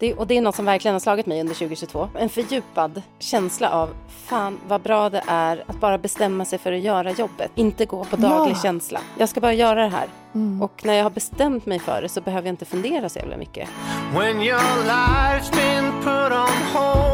Det, och det är något som verkligen har slagit mig under 2022. En fördjupad känsla av fan vad bra det är att bara bestämma sig för att göra jobbet. Inte gå på daglig Ja. känsla. Jag ska bara göra det här. Och när jag har bestämt mig för det så behöver jag inte fundera så jävla mycket. When your life's been put on hold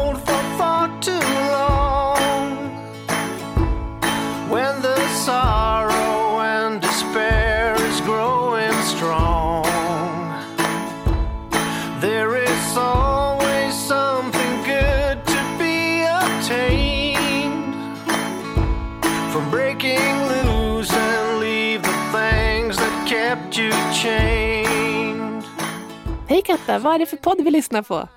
Katta, vad är det för podd vi lyssnar på?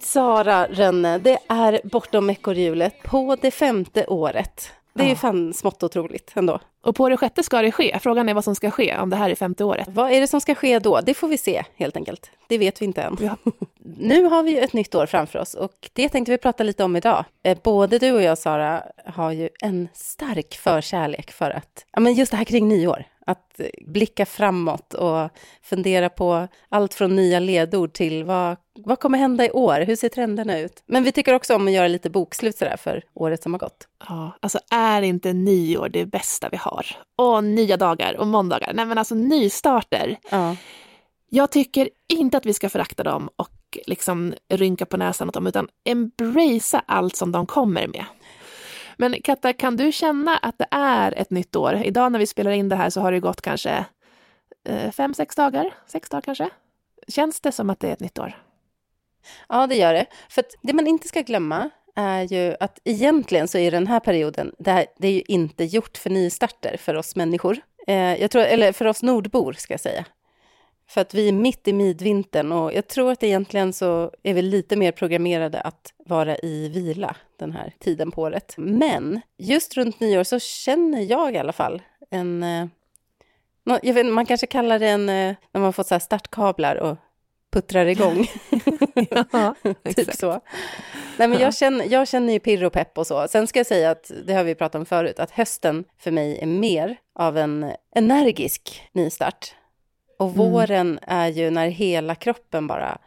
Sara Rönne, det är bortom ekorrhjulet på det femte året. Det är ju fan smått otroligt ändå. Och på det sjätte ska det ske. Frågan är vad som ska ske om det här är femte året. Vad är det som ska ske då? Det får vi se helt enkelt. Det vet vi inte än. Ja. Nu har vi ju ett nytt år framför oss och det tänkte vi prata lite om idag. Eh, Både du och jag, Sara, har ju en stark förkärlek för att, ja men just det här kring nyår, att blicka framåt och fundera på allt från nya ledord till vad, vad kommer hända i år? Hur ser trenderna ut? Men vi tycker också om att göra lite bokslut sådär för året som har gått. Ja, alltså är inte nyår det bästa vi har? Och nya dagar och måndagar. Nej men alltså nystarter. Ja. Jag tycker inte att vi ska förakta dem och liksom rynka på näsan åt dem, utan embracea allt som de kommer med. Men Katta, kan du känna att det är ett nytt år? Idag när vi spelar in det här så har det gått kanske eh, fem, sex dagar? Sex dagar kanske? Känns det som att det är ett nytt år? Ja, det gör det. För att det man inte ska glömma är ju att egentligen så är den här perioden, det, här, det är ju inte gjort för nystarter för oss människor. Eh, jag tror, eller för oss nordbor ska jag säga. För att vi är mitt i midvintern och jag tror att egentligen så är vi lite mer programmerade att vara i vila den här tiden på året. Men just runt nyår så känner jag i alla fall en... Eh, jag vet, man kanske kallar det en... Eh, när man får så här startkablar och puttrar igång. Ja, typ så. Nej, men jag, känner, jag känner ju pirr och pepp och så. Sen ska jag säga att, det har vi pratat om förut, att hösten för mig är mer av en energisk nystart. Och våren är ju när hela kroppen bara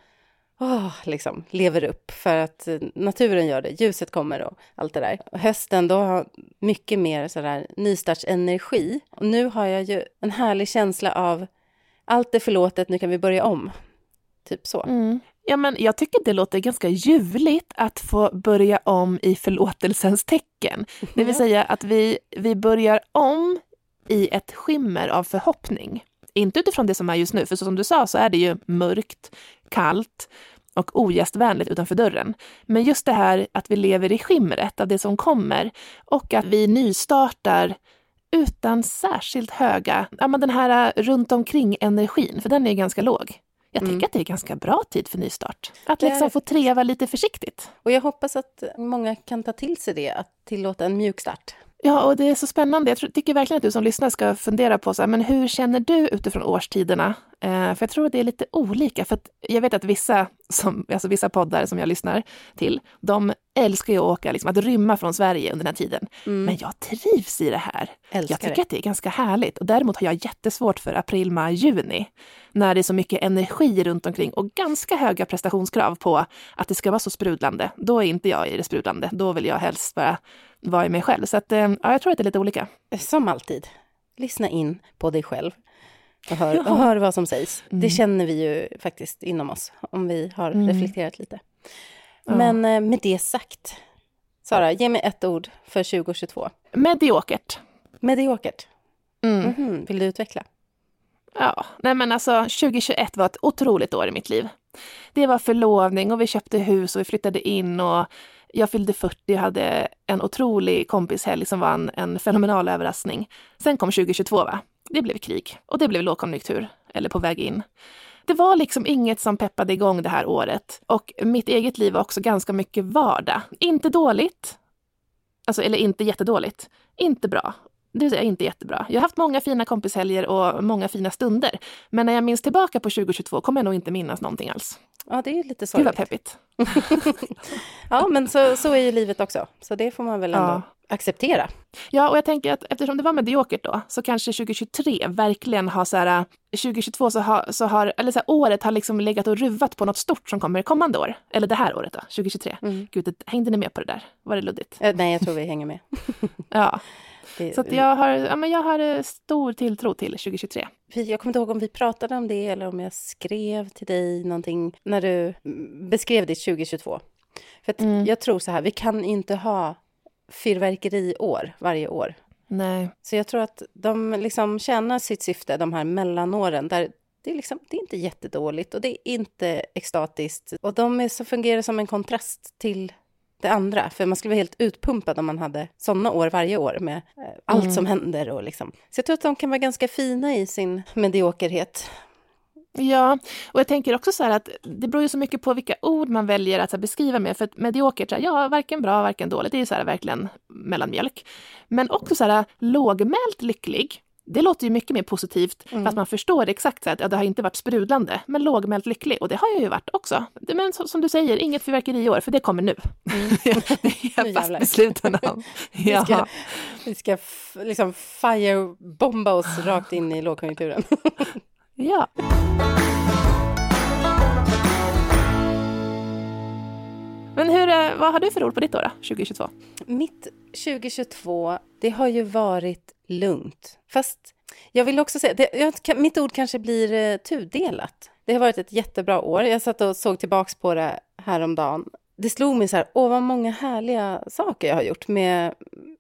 åh, liksom, lever upp för att eh, naturen gör det, ljuset kommer och allt det där. Och hösten, då har mycket mer sådär nystartsenergi. Och nu har jag ju en härlig känsla av allt är förlåtet, nu kan vi börja om. Typ så. Mm. Ja, men jag tycker det låter ganska ljuvligt att få börja om i förlåtelsens tecken. Det vill säga att vi, vi börjar om i ett skimmer av förhoppning. Inte utifrån det som är just nu, för så som du sa så är det ju mörkt, kallt och ogästvänligt utanför dörren. Men just det här att vi lever i skimret av det som kommer och att vi nystartar utan särskilt höga, ja men den här äh, runt omkring energin, för den är ganska låg. Jag tycker att det är ganska bra tid för nystart. Att liksom få treva lite försiktigt. Och jag hoppas att många kan ta till sig det, att tillåta en mjuk start. Ja, och det är så spännande. Jag tycker verkligen att du som lyssnar ska fundera på så här, men hur känner du utifrån årstiderna? Eh, för jag tror att det är lite olika. För jag vet att vissa, som, alltså vissa poddar som jag lyssnar till, de älskar ju att åka, liksom, att rymma från Sverige under den här tiden. Men jag trivs i det här. Älskar jag tycker det. att det är ganska härligt. Och däremot har jag jättesvårt för april, maj, juni. När det är så mycket energi runt omkring och ganska höga prestationskrav på att det ska vara så sprudlande. Då är inte jag i det sprudlande. Då vill jag helst bara vara i mig själv. Så att, eh, ja, jag tror att det är lite olika. Som alltid, lyssna in på dig själv och hör, Ja. och hör vad som sägs. Mm. Det känner vi ju faktiskt inom oss, om vi har Mm. reflekterat lite. Ja. Men eh, med det sagt, Sara, ge mig ett ord för 2022. Mediokert. Mediokert. Mm. Mhm, Vill du utveckla? Ja, nej men alltså 2021 var ett otroligt år i mitt liv. Det var förlovning och vi köpte hus och vi flyttade in och jag fyllde 40 och hade en otrolig kompishelg som var en, en fenomenal överraskning. Sen kom 2022 va? Det blev krig och det blev lågkonjunktur, eller på väg in. Det var liksom inget som peppade igång det här året och mitt eget liv var också ganska mycket vardag. Inte dåligt, alltså eller inte jättedåligt, inte bra. Det säga inte jättebra. Jag har haft många fina kompishelger och många fina stunder. Men när jag minns tillbaka på 2022 kommer jag nog inte minnas någonting alls. Ja, det är ju lite Gud sorgligt. vad peppigt. Ja, men så, så är ju livet också. Så det får man väl ändå Ja. acceptera. Ja, och jag tänker att eftersom det var mediokert då, så kanske 2023 verkligen har så här, 2022 så har, så har eller så här, året har liksom legat och ruvat på något stort som kommer kommande år. Eller det här året då, 2023. Mm. Gud, hängde ni med på det där? Var det luddigt? Eh, nej, jag tror vi hänger med. Ja, Det, så jag har, ja, men jag har eh, stor tilltro till 2023. vi- jag kommer inte ihåg om vi pratade om det eller om jag skrev till dig någonting när du mm, beskrev ditt 2022. För Mm. jag tror så här, vi kan inte ha fyrverkeriår varje år. Nej. Så jag tror att de liksom tjänar sitt syfte, de här mellanåren, där det är, liksom, det är inte jättedåligt och det är inte extatiskt. Och de är så, fungerar som en kontrast till det andra, för man skulle vara helt utpumpad om man hade sådana år varje år med eh, allt Mm. som händer och liksom. Så jag tror att de kan vara ganska fina i sin mediokerhet. Ja, och jag tänker också så här att det beror ju så mycket på vilka ord man väljer att beskriva med. För att mediokert, så här, ja, varken bra, varken dåligt, det är ju så här verkligen mellanmjölk. Men också så här lågmält lycklig, det låter ju mycket mer positivt, Mm. fast man förstår exakt så att ja, det har inte varit sprudlande, men lågmält lycklig, och det har jag ju varit också. Men så, som du säger, inget fyrverkeri i år, för det kommer nu. det är jag fast besluten om. Vi ska, vi ska liksom firebomba oss rakt in i lågkonjunkturen. ja. Men hur, eh, vad har du för ord på ditt år då, 2022? Mitt 2022, det har ju varit lugnt. Fast jag vill också säga, det, jag, mitt ord kanske blir eh, tudelat. Det har varit ett jättebra år. Jag satt och såg tillbaks på det häromdagen. Det slog mig så här, åh vad många härliga saker jag har gjort med,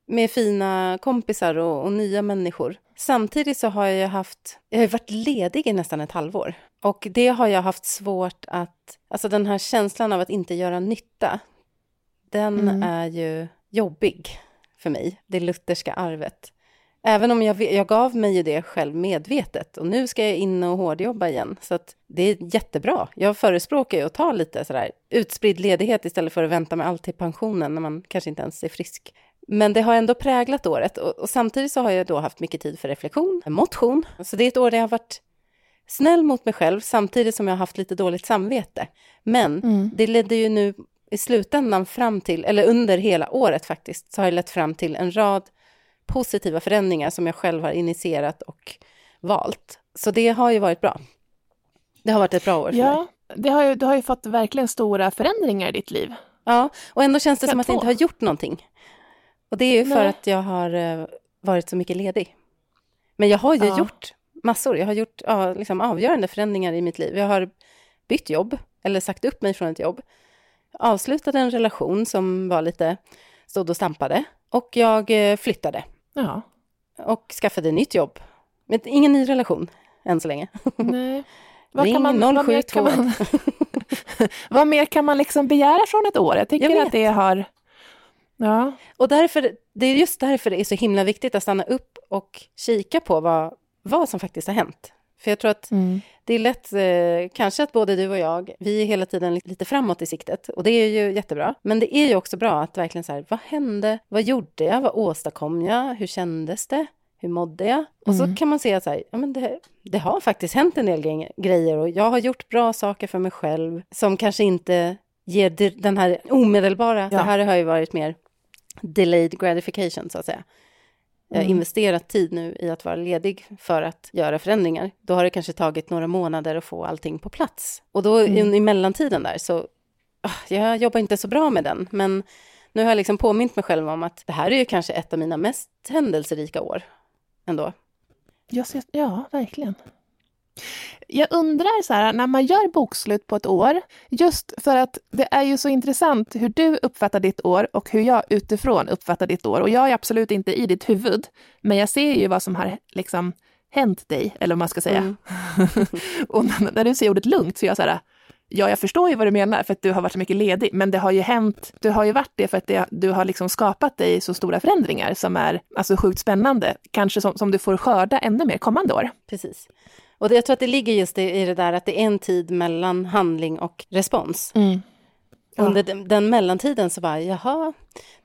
med fina kompisar och, och nya människor. Samtidigt så har jag ju haft, jag har varit ledig i nästan ett halvår. Och det har jag haft svårt att, alltså den här känslan av att inte göra nytta, den Mm. är ju jobbig för mig, det lutherska arvet. Även om jag, jag gav mig ju det själv medvetet och nu ska jag in och hårdjobba igen. Så det är jättebra. Jag förespråkar ju att ta lite sådär utspridd ledighet istället för att vänta med allt till pensionen när man kanske inte ens är frisk. Men det har ändå präglat året och, och samtidigt så har jag då haft mycket tid för reflektion, motion. Så det är ett år där jag har varit snäll mot mig själv samtidigt som jag har haft lite dåligt samvete. Men Mm. det ledde ju nu i slutändan fram till, eller under hela året faktiskt, så har det lett fram till en rad positiva förändringar som jag själv har initierat och valt. Så det har ju varit bra. Det har varit ett bra år för mig. Ja, det har ju, du har ju fått verkligen stora förändringar i ditt liv. Ja, och ändå känns det Ja, som att jag inte har gjort någonting. Och det är ju för Nej. att jag har eh, varit så mycket ledig. Men jag har ju Ja. gjort massor. Jag har gjort ja, liksom avgörande förändringar i mitt liv. Jag har bytt jobb, eller sagt upp mig från ett jobb. Avslutade en relation som var lite stod och stampade. Och jag eh, flyttade Ja. och skaffade nytt jobb. Men ingen ny relation än så länge. Nej. Ring vad, mer kan man, 0721. vad mer kan man liksom begära från ett år? Jag tycker Jag att det har... Ja. Och därför, det är just därför det är så himla viktigt att stanna upp och kika på vad, vad som faktiskt har hänt. För jag tror att Mm. det är lätt, eh, kanske att både du och jag, vi är hela tiden lite- framåt i siktet. Och det är ju jättebra. Men det är ju också bra att verkligen så här, vad hände? Vad gjorde jag? Vad åstadkom jag? Hur kändes det? Hur mådde jag? Och Mm. så kan man se att så här, ja, men det, det har faktiskt hänt en del gre- grejer och jag har gjort bra saker för mig själv som kanske inte ger den här omedelbara, Ja. det här har ju varit mer delayed gratification så att säga. Jag har Mm. investerat tid nu i att vara ledig för att göra förändringar. Då har det kanske tagit några månader att få allting på plats. Och då Mm. i, mellantiden där så, ah, jag jobbar inte så bra med den. Men nu har jag liksom påmint mig själv om att det här är ju kanske ett av mina mest händelserika år ändå. Jag ser, ja, verkligen. Jag undrar så här, när man gör bokslut på ett år, just för att det är ju så intressant hur du uppfattar ditt år och hur jag utifrån uppfattar ditt år. Och jag är absolut inte i ditt huvud, men jag ser ju vad som har liksom hänt dig, eller vad man ska säga. Mm. och när, du säger ordet lugnt så är jag så här, ja, jag förstår ju vad du menar, för att du har varit så mycket ledig, men det har ju hänt, du har ju varit det för att det, du har liksom skapat dig så stora förändringar som är alltså sjukt spännande, kanske som, som du får skörda ännu mer kommande år. Precis. Och jag tror att det ligger just i, det där att det är en tid mellan handling och respons. Ja. Under den, den mellantiden så bara, jaha,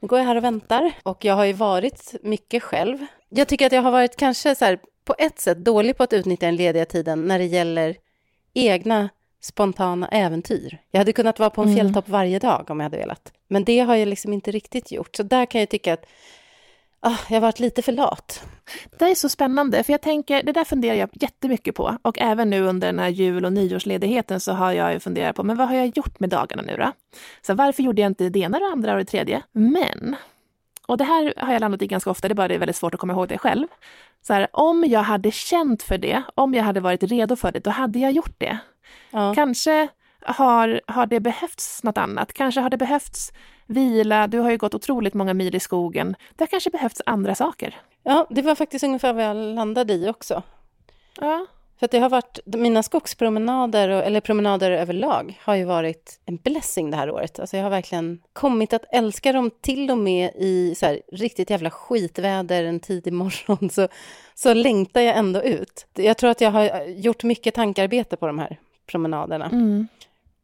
nu går jag här och väntar. Och jag har ju varit mycket själv. Jag tycker att jag har varit kanske så här, på ett sätt dålig på att utnyttja den lediga tiden när det gäller egna spontana äventyr. Jag hade kunnat vara på en Mm. fjälltopp varje dag om jag hade velat. Men det har jag liksom inte riktigt gjort. Så där kan jag tycka att ah, jag har varit lite för lat. Det är så spännande, för jag tänker, det där funderar jag jättemycket på. Och även nu under den här jul och nyårsledigheten så har jag ju funderat på, men vad har jag gjort med dagarna nu då? Så varför gjorde jag inte det ena, det andra och det tredje? Men, och det här har jag landat i ganska ofta, det är bara det är väldigt svårt att komma ihåg det själv. Så här, om jag hade känt för det, om jag hade varit redo för det, då hade jag gjort det. Ja. Kanske har, har det behövts något annat. Kanske har det behövts vila. Du har ju gått otroligt många mil i skogen. Det har kanske behövts andra saker. ja, det var faktiskt ungefär vad jag landade i också. Ja. För det har varit, mina skogspromenader, och, eller promenader överlag, har ju varit en blessing det här året. Alltså jag har verkligen kommit att älska dem till och med i så här, riktigt jävla skitväder en tidig morgon, så, så längtar jag ändå ut. Jag tror att jag har gjort mycket tankarbete på de här promenaderna. Mm.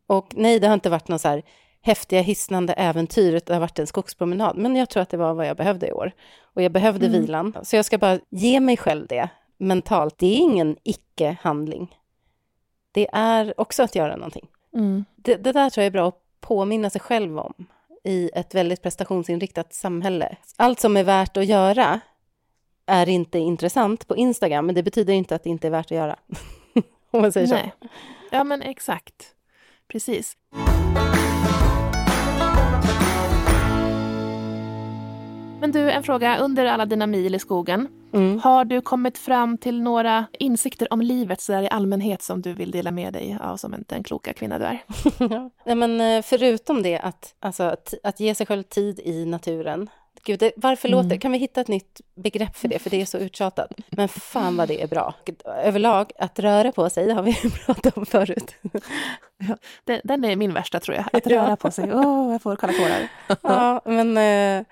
Och nej, det har inte varit någon så här häftiga, hisnande äventyr, utan det har varit en skogspromenad. Men jag tror att det var vad jag behövde i år. Och jag behövde Mm. vilan. Så jag ska bara ge mig själv det mentalt. Det är ingen icke-handling. Det är också att göra någonting. Mm. Det, det där tror jag är bra att påminna sig själv om i ett väldigt prestationsinriktat samhälle. Allt som är värt att göra är inte intressant på Instagram, men det betyder inte att det inte är värt att göra. Om man säger så. Nej. Ja, men exakt. Precis. Men du, en fråga. Under alla dina mil i skogen, Mm. har du kommit fram till några insikter om livet så i allmänhet som du vill dela med dig av som en, den kloka kvinna du är? Ja. Nej, men eh, förutom det, att, alltså, att, att ge sig själv tid i naturen. Gud, det, varför Mm. låter, kan vi hitta ett nytt begrepp för det? För det är så uttjatat. Men fan vad det är bra. Överlag, att röra på sig, det har vi pratat om förut. Den, den är min värsta tror jag. Att Ja. röra på sig. Åh, jag får kalla kårar. Ja, men eh,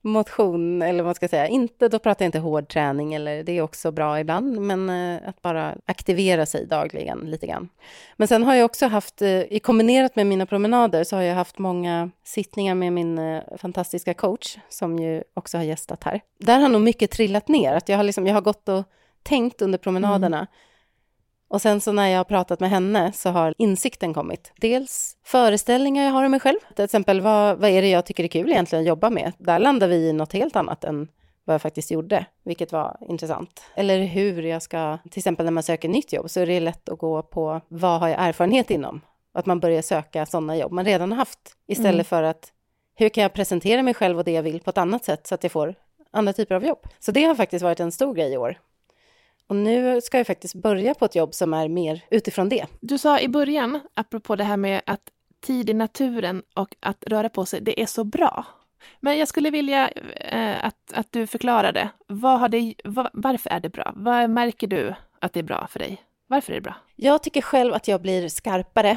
motion, eller vad ska säga, inte, då pratar jag inte hård träning, eller det är också bra ibland, men eh, att bara aktivera sig dagligen lite grann. Men sen har jag också haft, eh, i kombinerat med mina promenader, så har jag haft många sittningar med min eh, fantastiska coach, som ju också har gästat här. Där har nog mycket trillat ner, att jag har, liksom, jag har gått och tänkt under promenaderna, och sen så när jag har pratat med henne så har insikten kommit. Dels föreställningar jag har om mig själv. Till exempel, vad, vad är det jag tycker är kul egentligen att jobba med? Där landar vi i något helt annat än vad jag faktiskt gjorde, vilket var intressant. Eller hur jag ska, till exempel när man söker nytt jobb, så är det lätt att gå på vad har jag erfarenhet inom? Att man börjar söka sådana jobb man redan har haft, istället Mm. för att hur kan jag presentera mig själv och det jag vill på ett annat sätt så att jag får andra typer av jobb? Så det har faktiskt varit en stor grej i år. Och nu ska jag faktiskt börja på ett jobb som är mer utifrån det. Du sa i början, apropå det här med att tid i naturen och att röra på sig, det är så bra. Men jag skulle vilja eh, att, att du förklarade. Vad har det, vad, varför är det bra? Vad märker du att det är bra för dig? Varför är det bra? Jag tycker själv att jag blir skarpare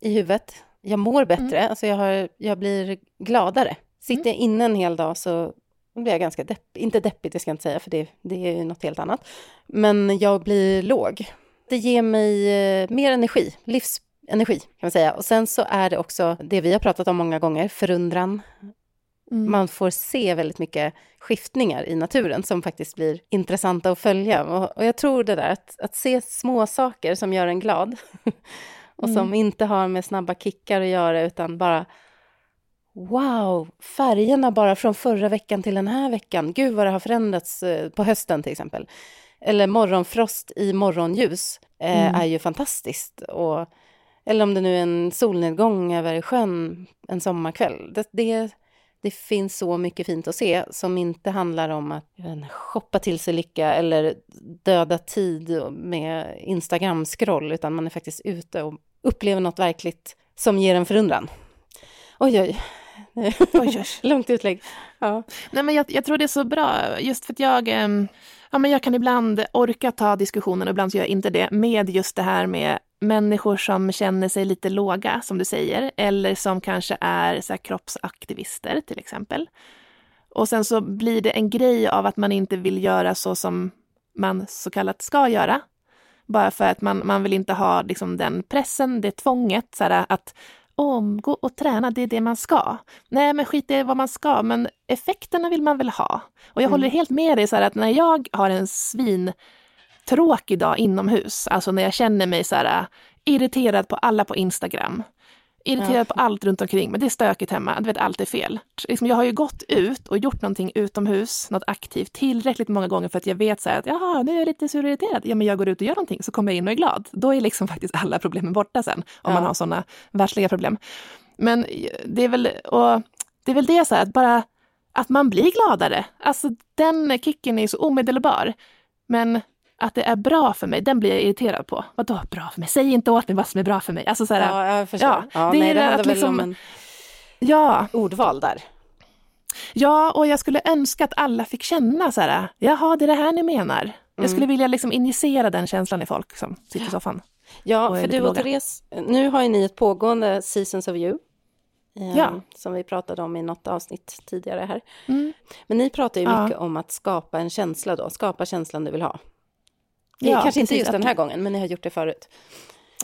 i huvudet. Jag mår bättre, alltså jag, har, jag blir gladare. Sitter jag inne en hel dag så blir jag ganska deppig. Inte deppig, det ska jag inte säga, för det, det är ju något helt annat. Men jag blir låg. Det ger mig eh, mer energi, livsenergi kan man säga. Och sen så är det också det vi har pratat om många gånger, förundran. Mm. Man får se väldigt mycket skiftningar i naturen som faktiskt blir intressanta att följa. Och, och jag tror det där, att, att se små saker som gör en glad och som inte har med snabba kickar att göra, utan bara Wow, färgerna bara från förra veckan till den här veckan. Gud vad det har förändrats eh, på hösten till exempel. Eller morgonfrost i morgonljus eh, Mm. är ju fantastiskt. Och, eller om det nu är en solnedgång över sjön en sommarkväll. Det, det, det finns så mycket fint att se som inte handlar om att inte, shoppa till sig lycka eller döda tid med Instagram-scroll, utan man är faktiskt ute och upplever något verkligt som ger en förundran. Oj, oj. Långt utlägg. Ja. Nej, men jag, jag tror det är så bra, just för att jag, ehm, ja, men jag kan ibland orka ta diskussionen, och ibland så gör jag inte det, med just det här med människor som känner sig lite låga, som du säger, eller som kanske är så kroppsaktivister till exempel. Och sen så blir det en grej av att man inte vill göra så som man så kallat ska göra. Bara för att man, man vill inte ha liksom, den pressen, det tvånget, så här, att om, gå och träna, det är det man ska. Nej, men skit i vad man ska, men effekterna vill man väl ha. Och jag Mm. håller helt med dig så här att när jag har en svin tråkig dag inomhus, alltså när jag känner mig så här irriterad på alla på Instagram, irriterad på allt runt omkring mig. Det är stökigt hemma, du vet allt är fel. Liksom, jag har ju gått ut och gjort någonting utomhus, något aktivt, tillräckligt många gånger för att jag vet så här att jaha, nu är jag lite sur och irriterad. Ja, men jag går ut och gör någonting så kommer jag in och är glad. Då är liksom faktiskt alla problemen borta sen, om Ja. man har sådana världsliga problem. Men det är väl, och det är väl det så här, att bara att man blir gladare. Alltså den kicken är så omedelbar. Men att det är bra för mig, den blir jag irriterad på. Vadå bra för mig? Säg inte åt mig vad som är bra för mig. Alltså så här, Ja, jag förstår. ja, Ja, det nej, det handlar att väl liksom- om en ja, ordval där. ja, och jag skulle önska att alla fick känna så här, jaha, det är det här ni menar. Jag skulle vilja liksom injicera den känslan i folk som sitter i soffan. Ja, för du och låga. Therese, nu har ju ni ett pågående Seasons of You. eh, Ja. Som vi pratade om i något avsnitt tidigare här. Mm. Men ni pratar ju Ja. mycket om att skapa en känsla då, skapa känslan du vill ha. Det Ja, kanske inte precis, just den här gången, men ni har gjort det förut.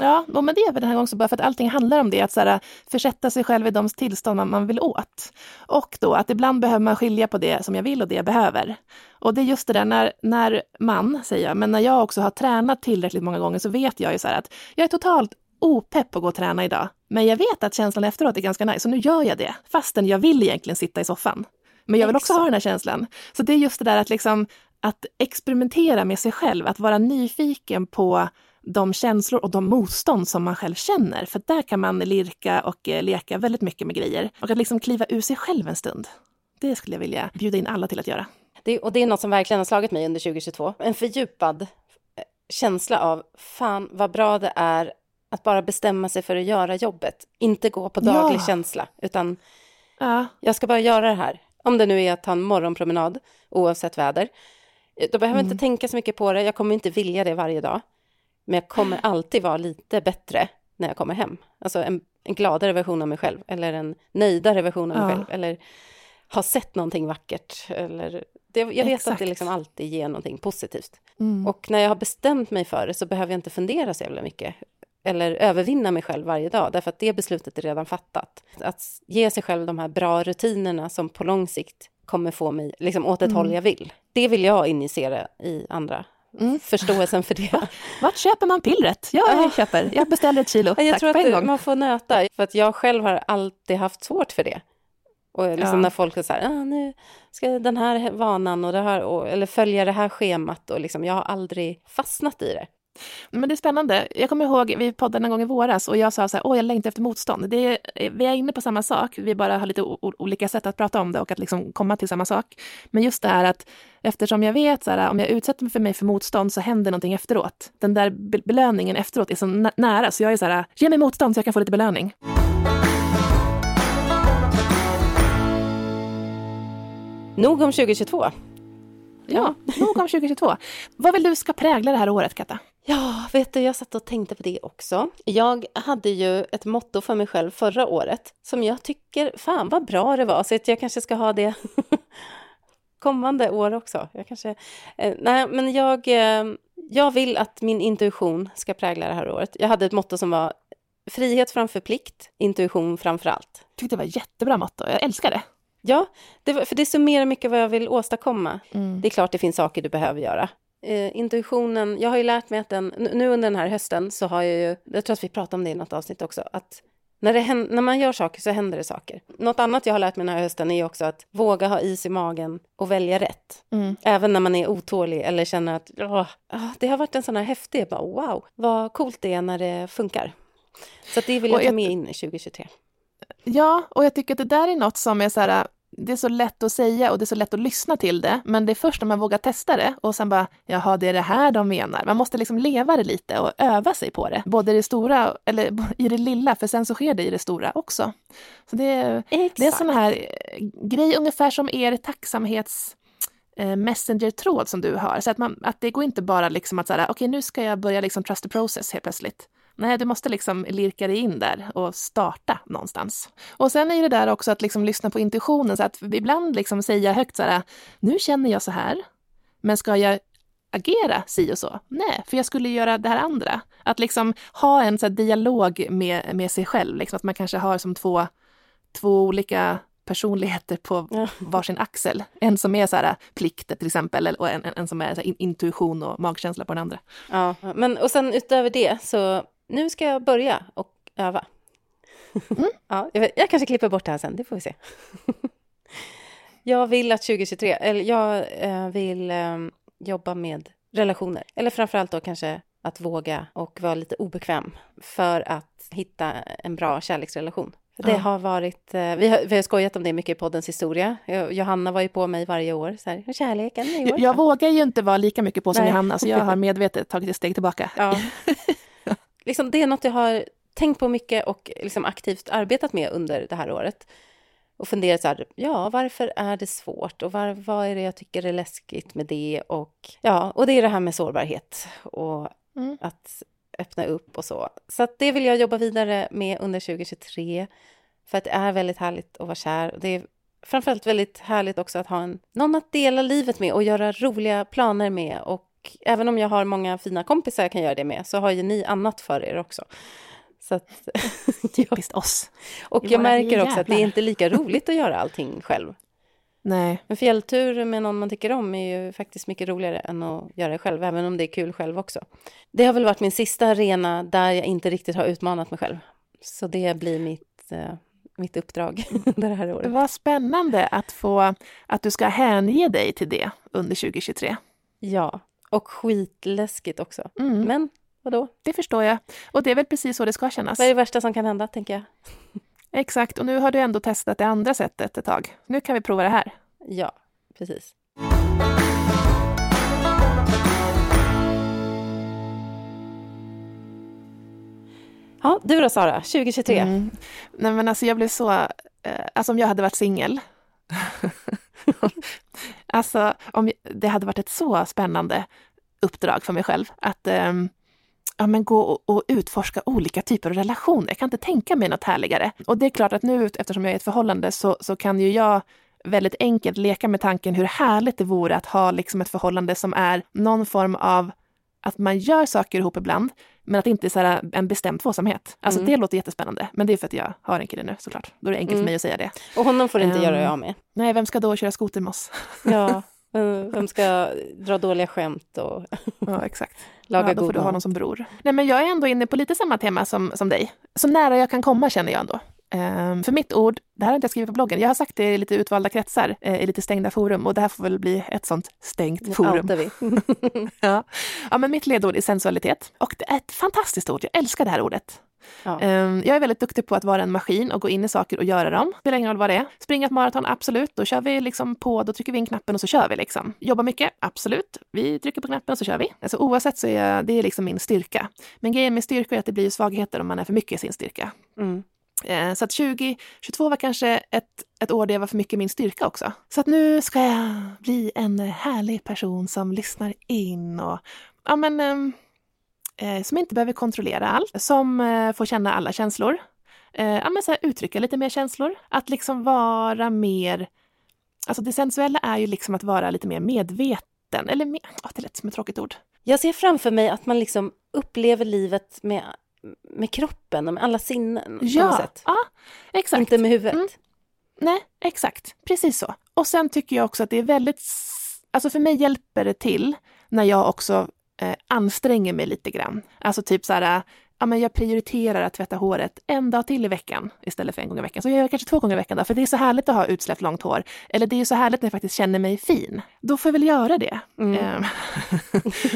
Ja, men det är väl den här gången så bara för att allting handlar om det, att så här, försätta sig själv i de tillstånd man, man vill åt. Och då att ibland behöver man skilja på det som jag vill och det jag behöver. Och det är just det där när, när man, säger jag, men när jag också har tränat tillräckligt många gånger så vet jag ju så här att jag är totalt opepp på att gå och träna idag. Men jag vet att känslan efteråt är ganska nice, så nu gör jag det. Fastän jag vill egentligen sitta i soffan. Men jag vill också Exakt. ha den här känslan. Så det är just det där att liksom att experimentera med sig själv, att vara nyfiken på de känslor och de motstånd som man själv känner. För där kan man lirka och eh, leka väldigt mycket med grejer. Och att liksom kliva ur sig själv en stund. Det skulle jag vilja bjuda in alla till att göra. Det, och det är något som verkligen har slagit mig under 2022. En fördjupad eh, känsla av fan vad bra det är att bara bestämma sig för att göra jobbet. Inte gå på daglig Ja. känsla, utan Ja, jag ska bara göra det här. Om det nu är att ta en morgonpromenad, oavsett väder. Då behöver jag inte tänka så mycket på det. Jag kommer inte vilja det varje dag. Men jag kommer alltid vara lite bättre när jag kommer hem. Alltså en, en gladare version av mig själv. Eller en nöjdare version av mig Ja. själv. Eller har sett någonting vackert. Eller, det, jag vet att det Exakt. liksom alltid ger någonting positivt. mm. Och när jag har bestämt mig för det så behöver jag inte fundera så jävla mycket. Eller övervinna mig själv varje dag, därför att det beslutet är redan fattat. Att ge sig själv de här bra rutinerna som på lång sikt kommer få mig liksom, åt ett Mm. håll jag vill. Det vill jag injicera i andra. Mm. Förståelsen för det. Vart köper man pillret? Ja, Ja. jag köper. Jag beställer ett kilo. Jag Tack tror att man får nöta, för att jag själv har alltid haft svårt för det. Och liksom Ja. när folk är så här, ah, nu ska den här vanan och det här, och, eller följa det här schemat och liksom, jag har aldrig fastnat i det. Men det är spännande. Jag kommer ihåg, vi poddade en gång i våras och jag sa så här, åh jag längtar efter motstånd. Det är, vi är inne på samma sak, vi bara har lite olika sätt att prata om det och att liksom komma till samma sak. Men just det här att eftersom jag vet så här, om jag utsätter mig för mig för motstånd så händer någonting efteråt. Den där be- belöningen efteråt är så nä- nära, så jag är så här, ge mig motstånd så jag kan få lite belöning. Nog om 2022. Ja, nog om 2022. Vad vill du ska prägla det här året, Katta? Ja, vet du, jag satt och tänkte på det också. Jag hade ju ett motto för mig själv förra året som jag tycker, fan vad bra det var, så att jag kanske ska ha det kommande år också. Jag kanske, eh, nej, men jag, eh, jag vill att min intuition ska prägla det här året. Jag hade ett motto som var frihet framför plikt, intuition framför allt. tyckte det var ett jättebra motto. Jag älskar det. Ja, det, för det summerar mycket vad jag vill åstadkomma. Mm. Det är klart det finns saker du behöver göra. Eh, intuitionen, jag har ju lärt mig att den, nu under den här hösten så har jag ju, jag tror att vi pratade om det i något avsnitt också, att när, det hän- när man gör saker så händer det saker. Något annat jag har lärt mig den här hösten är också att våga ha is i magen och välja rätt. Mm. Även när man är otålig eller känner att åh, ah, det har varit en sån här häftig, bara, wow, vad coolt det är när det funkar. Så det vill jag Och ta jag- med in i 2023. Ja, och jag tycker att det där är något som är så här, det är så lätt att säga och det är så lätt att lyssna till det, men det är först när man vågar testa det och sen bara, jaha, det är det här de menar. Man måste liksom leva det lite och öva sig på det, både i det stora eller i det lilla, för sen så sker det i det stora också. Så det, är- det är en sån här eh, grej ungefär som er tacksamhets eh, messenger-tråd som du har. Så att, man, att det går inte bara liksom att säga, okej nu ska jag börja liksom trust the process helt plötsligt. Nej, du måste liksom lirka dig in där och starta någonstans. Och sen är det där också att liksom lyssna på intuitionen, så att ibland liksom säga högt så här, nu känner jag så här, men ska jag agera si och så? Nej, för jag skulle göra det här andra. Att liksom ha en så dialog med, med sig själv, liksom att man kanske har som två, två olika personligheter på Ja. varsin axel. En som är så här plikter till exempel, och en, en, en som är in- intuition och magkänsla på den andra. Ja, men och sen utöver det så nu ska jag börja och öva. ja, jag, jag kanske klipper bort det här sen, det får vi se. jag vill att 2023, eller jag eh, vill eh, jobba med relationer. Eller framförallt då kanske att våga och vara lite obekväm för att hitta en bra kärleksrelation. Det Ja. har varit, eh, vi, har, vi har skojat om det mycket i poddens historia. Johanna var ju på mig varje år, så här, "Hur är kärleken i år. Jag, jag vågar ju inte vara lika mycket på som Nej. Johanna, så jag har medvetet tagit ett steg tillbaka. Ja. Liksom, det är något jag har tänkt på mycket och liksom aktivt arbetat med under det här året. Och funderat så här, ja, varför är det svårt och var, vad är det jag tycker är läskigt med det? Och, ja, och det är det här med sårbarhet och Mm. att öppna upp och så. Så det vill jag jobba vidare med under 2023. För att det är väldigt härligt att vara kär. Och Det är framförallt väldigt härligt också att ha en, någon att dela livet med och göra roliga planer med. Och även om jag har många fina kompisar jag kan göra det med så har ju ni annat för er också. Så att. Typiskt oss. Och jag märker också att det är inte lika roligt att göra allting själv. Nej. En fjälltur med någon man tycker om är ju faktiskt mycket roligare än att göra det själv, även om det är kul själv också. Det har väl varit min sista arena där jag inte riktigt har utmanat mig själv. Så det blir mitt, eh, mitt uppdrag det här året. Vad spännande att få att du ska hänge dig till det under 2023. Ja, och skitläskigt också. Mm, Men vadå? det förstår jag. Och det är väl precis så det ska kännas. Vad är det värsta som kan hända, tänker jag? Exakt, och nu har du ändå testat det andra sättet ett tag. Nu kan vi prova det här. Ja, precis. Ja, du då Sara, 2023? Mm. Nej men alltså jag blev så, eh, alltså om jag hade varit singel. alltså om jag- det hade varit ett så spännande uppdrag för mig själv att ehm, ja, men gå och, och utforska olika typer av relationer. Jag kan inte tänka mig något härligare. Och det är klart att nu eftersom jag är i ett förhållande så, så kan ju jag väldigt enkelt leka med tanken hur härligt det vore att ha liksom ett förhållande som är någon form av att man gör saker ihop ibland, men att det inte är så här en bestämd tvåsamhet. Alltså Mm. det låter jättespännande, men det är för att jag har en kille nu såklart. Då är det enkelt Mm. för mig att säga det. Och honom får inte Ehm, göra dig av med. Nej, vem ska då köra skoter med oss? Ja, vem ska dra dåliga skämt och ja, exakt. laga ja, då får god du ha någon som bror. Nej, men jag är ändå inne på lite samma tema som, som dig. Så nära jag kan komma känner jag ändå. Ehm, för mitt ord, det här har inte jag skrivit på bloggen, jag har sagt det i lite utvalda kretsar, eh, i lite stängda forum och det här får väl bli ett sånt stängt forum. vi. Ja. ja, men mitt ledord är sensualitet och det är ett fantastiskt ord, jag älskar det här ordet. Ja. Ehm, Jag är väldigt duktig på att vara en maskin och gå in i saker och göra dem. Spelar ingen roll vad det är. Springa ett maraton, absolut. Då kör vi liksom på, då trycker vi in knappen och så kör vi liksom. Jobba mycket, absolut. Vi trycker på knappen och så kör vi. Alltså oavsett så är jag, det är liksom min styrka. Men grejen med styrka är att det blir svagheter om man är för mycket i sin styrka. Mm. Eh, så att 2022 var kanske ett, ett år där jag var för mycket min styrka också. Så att nu ska jag bli en härlig person som lyssnar in och ja men ehm, eh, som inte behöver kontrollera allt, som eh, får känna alla känslor. Eh, ja, men så här, uttrycka lite mer känslor. Att liksom vara mer... Alltså det sensuella är ju liksom att vara lite mer medveten. Eller mer, oh, det lät som ett tråkigt ord. Jag ser framför mig att man liksom upplever livet med, med kroppen och med alla sinnen på något Ja, sätt. ja exakt. Inte med huvudet. Mm. Nej, exakt. Precis så. Och sen tycker jag också att det är väldigt... Alltså för mig hjälper det till när jag också eh, anstränger mig lite grann. Alltså typ så här, ja men jag prioriterar att tvätta håret en dag till i veckan istället för en gång i veckan. Så jag gör kanske två gånger i veckan då, för det är så härligt att ha utsläppt långt hår. Eller det är ju så härligt när jag faktiskt känner mig fin. Då får jag väl göra det. Mm. Ehm,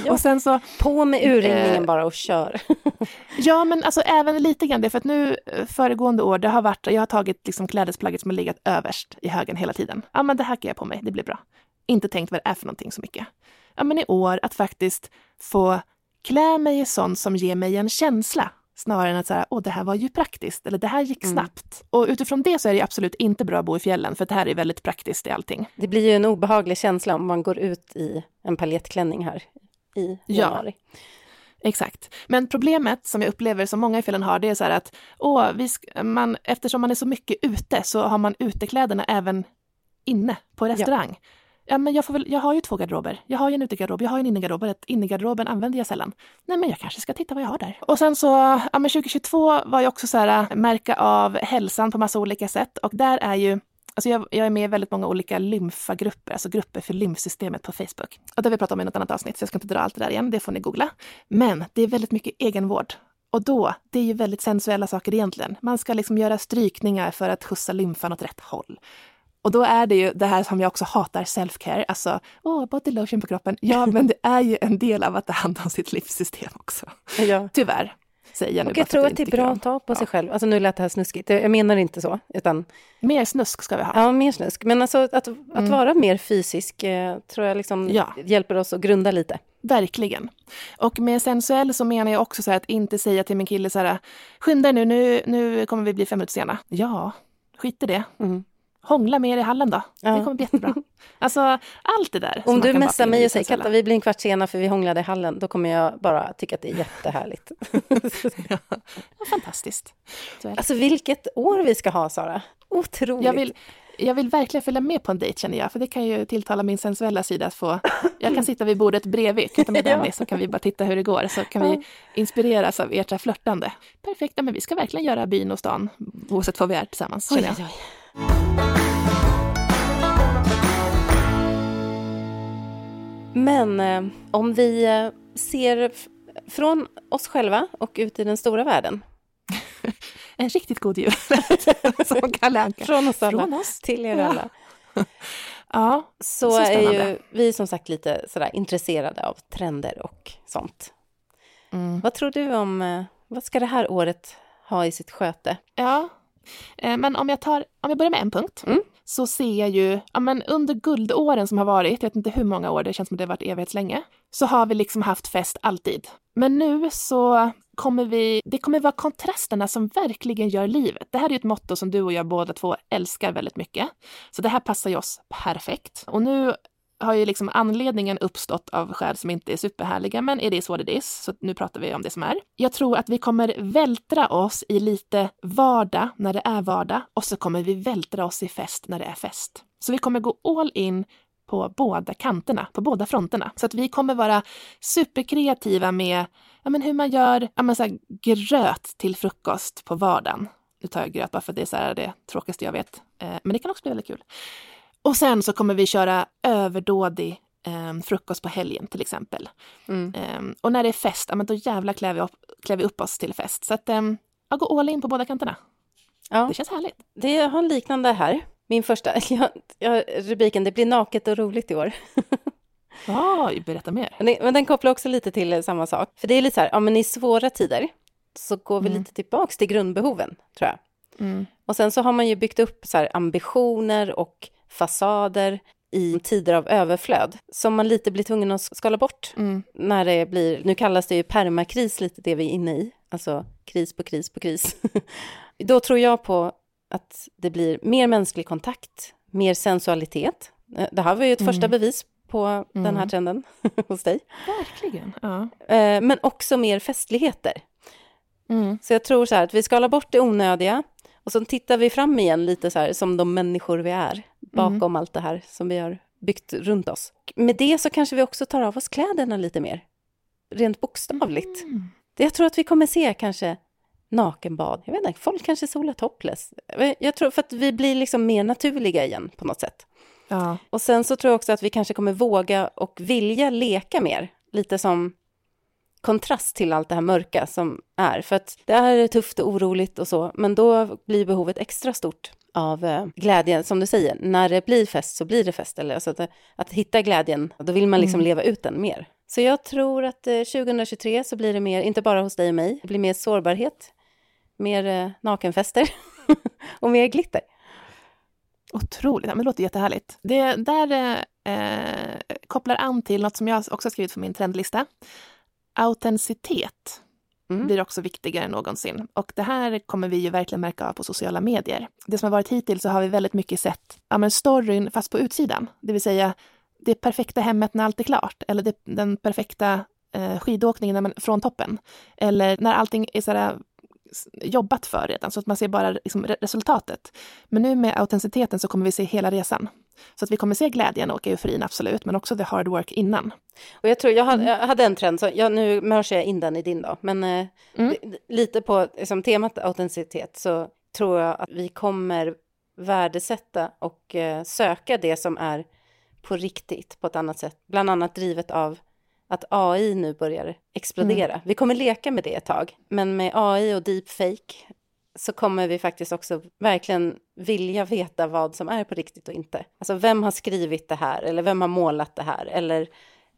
och sen så, På med urringningen Eh, bara och kör. Ja, men alltså även lite grann det, för att nu eh, föregående år, det har varit, jag har tagit liksom klädesplagget som har legat överst i högen hela tiden. Ja, men det här kan jag på mig, det blir bra. Inte tänkt vad det är för någonting så mycket. Ja, men i år att faktiskt få klä mig i sånt som ger mig en känsla. Snarare än att säga, åh det här var ju praktiskt, eller det här gick Mm. snabbt. Och utifrån det så är det absolut inte bra att bo i fjällen, för det här är väldigt praktiskt i allting. Det blir ju en obehaglig känsla om man går ut i en paljettklänning här i Ja. januari. Exakt. Men problemet som jag upplever som många i fjällen har, det är så här att åh, vi man, eftersom man är så mycket ute så har man utekläderna även inne på restaurang. Ja men jag, får väl, jag har ju två garderober. Jag har ju en utegarderob, jag har en innegarderob. ett- Innegarderoben använder jag sällan. Nej, men jag kanske ska titta vad jag har där. Och sen så, ja men 2022 var ju också så här, äh, märka av hälsan på massa olika sätt. Och där är ju Alltså jag, jag är med i väldigt många olika lymfagrupper, alltså grupper för lymfsystemet på Facebook. Och det har vi pratat om i något annat avsnitt, så jag ska inte dra allt det där igen, det får ni googla. Men det är väldigt mycket egenvård Och då, det är ju väldigt sensuella saker egentligen. Man ska liksom göra strykningar för att skjutsa lymfan åt rätt håll. Och då är det ju det här som jag också hatar, self-care. Alltså, åh, body lotion på kroppen. Ja, men det är ju en del av att ta hand om sitt livssystem också. Ja. Tyvärr, säger jag nu. Och jag tror att det är bra att ta på sig själv. Alltså nu lät det här snuskigt, jag menar inte så, utan Mer snusk ska vi ha. ja, mer snusk. Men alltså att, att vara mer fysisk eh, tror jag liksom Mm. Ja. hjälper oss att grunda lite. Verkligen. Och med sensuell så menar jag också så här att inte säga till min kille så här, skynda nu, nu, nu kommer vi bli fem minuter sena. Ja, skit i det. Mm. Hångla med er i hallen då. Ja. Det kommer bli jättebra. Alltså, allt det där. Om du messar mig och säger. Katta, vi blir en kvart sena för vi hånglade i hallen, då kommer jag bara tycka att det är jättehärligt. Ja, fantastiskt. Alltså vilket år vi ska ha, Sara. Otroligt. Jag vill, jag vill verkligen följa med på en dejt känner jag, för det kan ju tilltala min sensuella sida att få... Jag kan sitta vid bordet bredvid, kan ta med. Dennis, så kan vi bara titta hur det går, så kan vi inspireras av ert flörtande. Perfekt, ja, men vi ska verkligen göra byn och stan, oavsett vad vi är tillsammans, känner jag. oj, oj. Men eh, om vi eh, ser från oss själva och ut i den stora världen. En riktigt god jul, som Kalle. Från oss alla Från oss. till er alla. Ja, Så, Så är ju vi som sagt lite sådär intresserade av trender och sånt. mm. Vad tror du om, eh, vad ska det här året ha i sitt sköte? ja. Eh, Men om jag, tar, om jag börjar med en punkt, Mm så ser jag ju, ja, men under guldåren som har varit, jag vet inte hur många år, det känns som det har varit evighetslänge, så har vi liksom haft fest alltid. Men nu så kommer vi, det kommer vara kontrasterna som verkligen gör livet. Det här är ju ett motto som du och jag båda två älskar väldigt mycket. Så det här passar ju oss perfekt. Och nu har ju liksom anledningen uppstått av skäl som inte är superhärliga, men it is what it is. Så nu pratar vi om det som är. Jag tror att vi kommer vältra oss i lite vardag när det är vardag och så kommer vi vältra oss i fest när det är fest. Så vi kommer gå all in på båda kanterna, på båda fronterna. Så att vi kommer vara superkreativa med ja, men hur man gör ja, men så här, gröt till frukost på vardagen. Nu tar jag gröt bara för att det är så här det tråkigaste jag vet. Eh, men det kan också bli väldigt kul. Och sen så kommer vi köra överdådig eh, frukost på helgen till exempel. Mm. Eh, och när det är fest, ja, men då jävlar klär vi upp, klär vi upp oss till fest. Så att eh, jag går all in på båda kanterna. Ja, Det känns härligt. det jag har en liknande här. Min första, ja, ja, rubriken, det blir naket och roligt i år. Ja, berätta mer. Men Men den kopplar också lite till eh, samma sak. För det är lite så här, ja men i svåra tider så går vi Mm. lite tillbaks till grundbehoven, tror jag. Mm. Och sen så har man ju byggt upp så ambitioner och fasader i tider av överflöd som man lite blir tvungen att skala bort Mm. när det blir, nu kallas det ju permakris lite det vi är inne i, alltså kris på kris på kris. Då tror jag på att det blir mer mänsklig kontakt, mer sensualitet. Eh, Det här var ju ett första Mm. bevis på den här Mm. trenden hos dig. Verkligen. Ja. Eh, Men också mer festligheter. Mm. Så jag tror så här att vi skalar bort det onödiga och så tittar vi fram igen lite så här som de människor vi är bakom allt det här som vi har byggt runt oss. Med det så kanske vi också tar av oss kläderna lite mer. Rent bokstavligt. Mm. Jag tror att vi kommer se kanske nakenbad. Jag vet inte, folk kanske solar topless. Jag tror för att vi blir liksom mer naturliga igen på något sätt. Ja. Och sen så tror jag också att vi kanske kommer våga och vilja leka mer. Lite som kontrast till allt det här mörka som är. För att det är tufft och oroligt och så, men då blir behovet extra stort av eh, glädje, som du säger. När det blir fest så blir det fest. Eller, alltså att, att hitta glädjen, då vill man liksom Mm. leva ut den mer. Så jag tror att eh, 2023 så blir det mer, inte bara hos dig och mig, det blir mer sårbarhet, mer eh, nakenfester och mer glitter. Otroligt, ja, men det låter jättehärligt. Det där eh, kopplar an till något som jag också skrivit på min trendlista. Autenticitet Mm. blir också viktigare än någonsin. Och det här kommer vi ju verkligen märka av på sociala medier. Det som har varit hittills så har vi väldigt mycket sett ja, men storyn fast på utsidan. Det vill säga det perfekta hemmet när allt är klart. Eller det, den perfekta eh, skidåkningen man, från toppen. Eller när allting är sådär jobbat för redan, så att man ser bara liksom, re- resultatet. Men nu med autenticiteten så kommer vi se hela resan. Så att vi kommer se glädjen och euforin, absolut, men också the hard work innan. Och jag tror, jag hade, Mm. jag hade en trend, så jag, nu mörsar jag in den i din då, men eh, Mm. li- lite på liksom, temat autenticitet så tror jag att vi kommer värdesätta och eh, söka det som är på riktigt på ett annat sätt, bland annat drivet av att AI nu börjar explodera. Mm. Vi kommer leka med det ett tag, men med AI och deepfake så kommer vi faktiskt också verkligen vilja veta vad som är på riktigt och inte. Alltså vem har skrivit det här eller vem har målat det här eller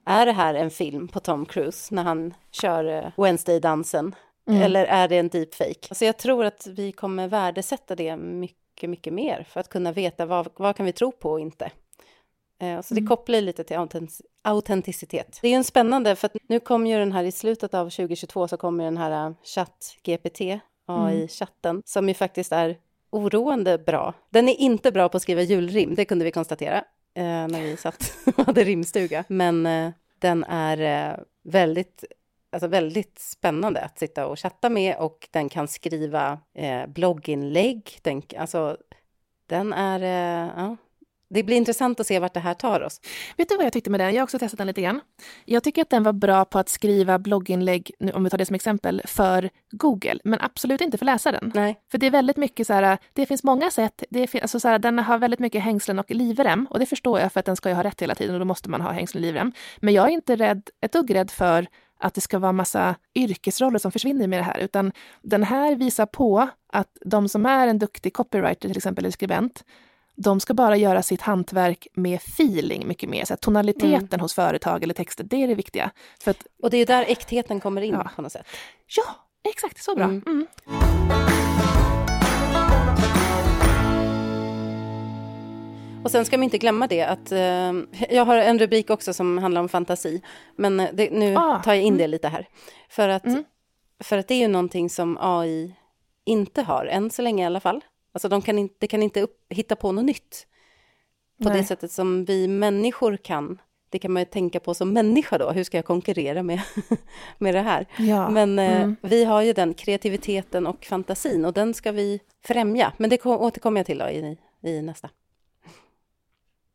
är det här en film på Tom Cruise när han kör eh, Wednesday-dansen Mm. eller är det en deepfake? Alltså jag tror att vi kommer värdesätta det mycket, mycket mer för att kunna veta vad, vad kan vi tro på och inte. Eh, Så det Mm. kopplar lite till autenticitet. Det är en spännande, för nu kommer ju den här i slutet av 2022 så kommer den här äh, AI-chatten, som ju faktiskt är oroande bra. Den är inte bra på att skriva julrim, det kunde vi konstatera eh, när vi satt och hade rimstuga. Men eh, den är eh, väldigt, alltså väldigt spännande att sitta och chatta med och den kan skriva eh, blogginlägg. Den, alltså, den är, eh, ja, det blir intressant att se vart det här tar oss. Vet du vad jag tyckte med den? Jag har också testat den lite grann. Jag tycker att den var bra på att skriva blogginlägg, om vi tar det som exempel, för Google, men absolut inte för läsaren. Nej. För det är väldigt mycket så här, det finns många sätt, det fin- alltså så här, den har väldigt mycket hängslen och livrem och det förstår jag för att den ska ju ha rätt hela tiden och då måste man ha hängslen och livrem. Men jag är inte rädd, ett dugg rädd för att det ska vara massa yrkesroller som försvinner med det här, utan den här visar på att de som är en duktig copywriter till exempel, eller skribent, de ska bara göra sitt hantverk med feeling mycket mer. Så tonaliteten hos företag eller texter, det är det viktiga. För att, Och det är där äktheten kommer in Ja. på något sätt. ja, exakt, så bra. Mm. Mm. Och sen ska man inte glömma det att eh, jag har en rubrik också som handlar om fantasi. Men det, nu Ah, tar jag in mm. det lite här. För att, Mm. för att det är ju någonting som AI inte har, än så länge i alla fall. Alltså de kan inte, kan inte upp, hitta på något nytt. På Nej. det sättet som vi människor kan. Det kan man ju tänka på som människa då. Hur ska jag konkurrera med, med det här? Ja. Men eh, Mm. vi har ju den kreativiteten och fantasin och den ska vi främja. Men det ko- återkommer jag till då i, i nästa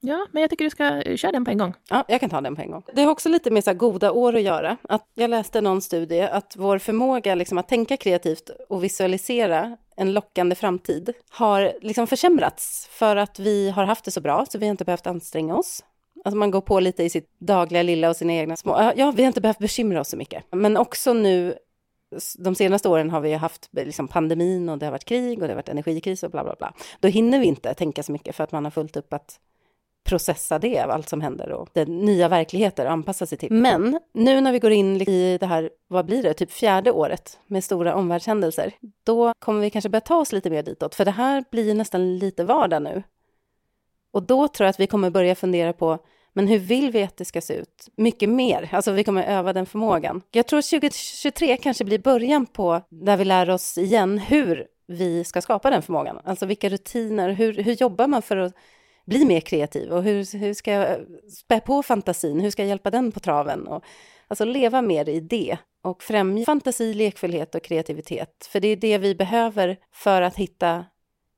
ja, men jag tycker du ska eh, köra den på en gång. Ja, jag kan ta den på en gång. Det har också lite med så här goda år att göra. Att jag läste någon studie att vår förmåga liksom att tänka kreativt och visualisera en lockande framtid har liksom försämrats för att vi har haft det så bra så vi har inte behövt anstränga oss. Alltså man går på lite i sitt dagliga lilla och sina egna små. Ja, vi har inte behövt bekymra oss så mycket. Men också nu, de senaste åren har vi ju haft eh, liksom pandemin och det har varit krig och det har varit energikris och bla bla bla. Då hinner vi inte tänka så mycket för att man har fullt upp att processa det av allt som händer och den nya verkligheter och anpassa sig till. Men nu när vi går in i det här, vad blir det, typ fjärde året med stora omvärldshändelser, då kommer vi kanske börja ta oss lite mer ditåt, för det här blir nästan lite vardag nu. Och då tror jag att vi kommer börja fundera på, men hur vill vi att det ska se ut? Mycket mer, alltså vi kommer öva den förmågan. Jag tror 2023 kanske blir början på där vi lär oss igen hur vi ska skapa den förmågan. Alltså vilka rutiner, hur, hur jobbar man för att bli mer kreativ och hur, hur ska jag spä på fantasin, hur ska jag hjälpa den på traven? Och, alltså leva mer i det och främja fantasi, lekfullhet och kreativitet. För det är det vi behöver för att hitta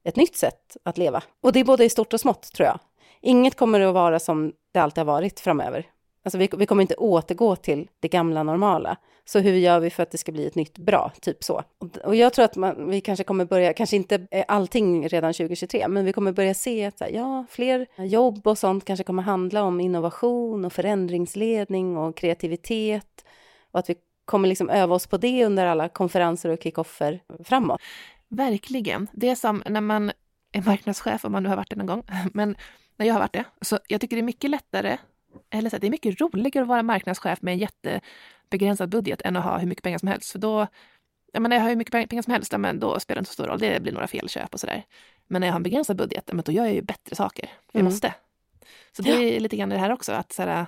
ett nytt sätt att leva. Och det är både i stort och smått tror jag. Inget kommer att vara som det alltid har varit framöver. Alltså vi, vi kommer inte återgå till det gamla normala. Så hur gör vi för att det ska bli ett nytt bra, typ så. Och, och jag tror att man, vi kanske kommer börja, kanske inte eh, allting redan 2023, men vi kommer börja se att så här, ja, fler jobb och sånt kanske kommer handla om innovation och förändringsledning och kreativitet. Och att vi kommer liksom öva oss på det under alla konferenser och kickoffer framåt. Verkligen. Det är som när man är marknadschef, om man nu har varit det någon gång, men när jag har varit det, så jag tycker det är mycket lättare, eller så här, det är mycket roligare att vara marknadschef med en jättebegränsad budget än att ha hur mycket pengar som helst. För då, jag menar, jag har hur mycket pengar som helst, men då spelar det inte så stor roll, det blir några felköp och sådär. Men när jag har en begränsad budget, men då gör jag ju bättre saker. Jag Mm. måste. Så det är lite grann det här också, att så här,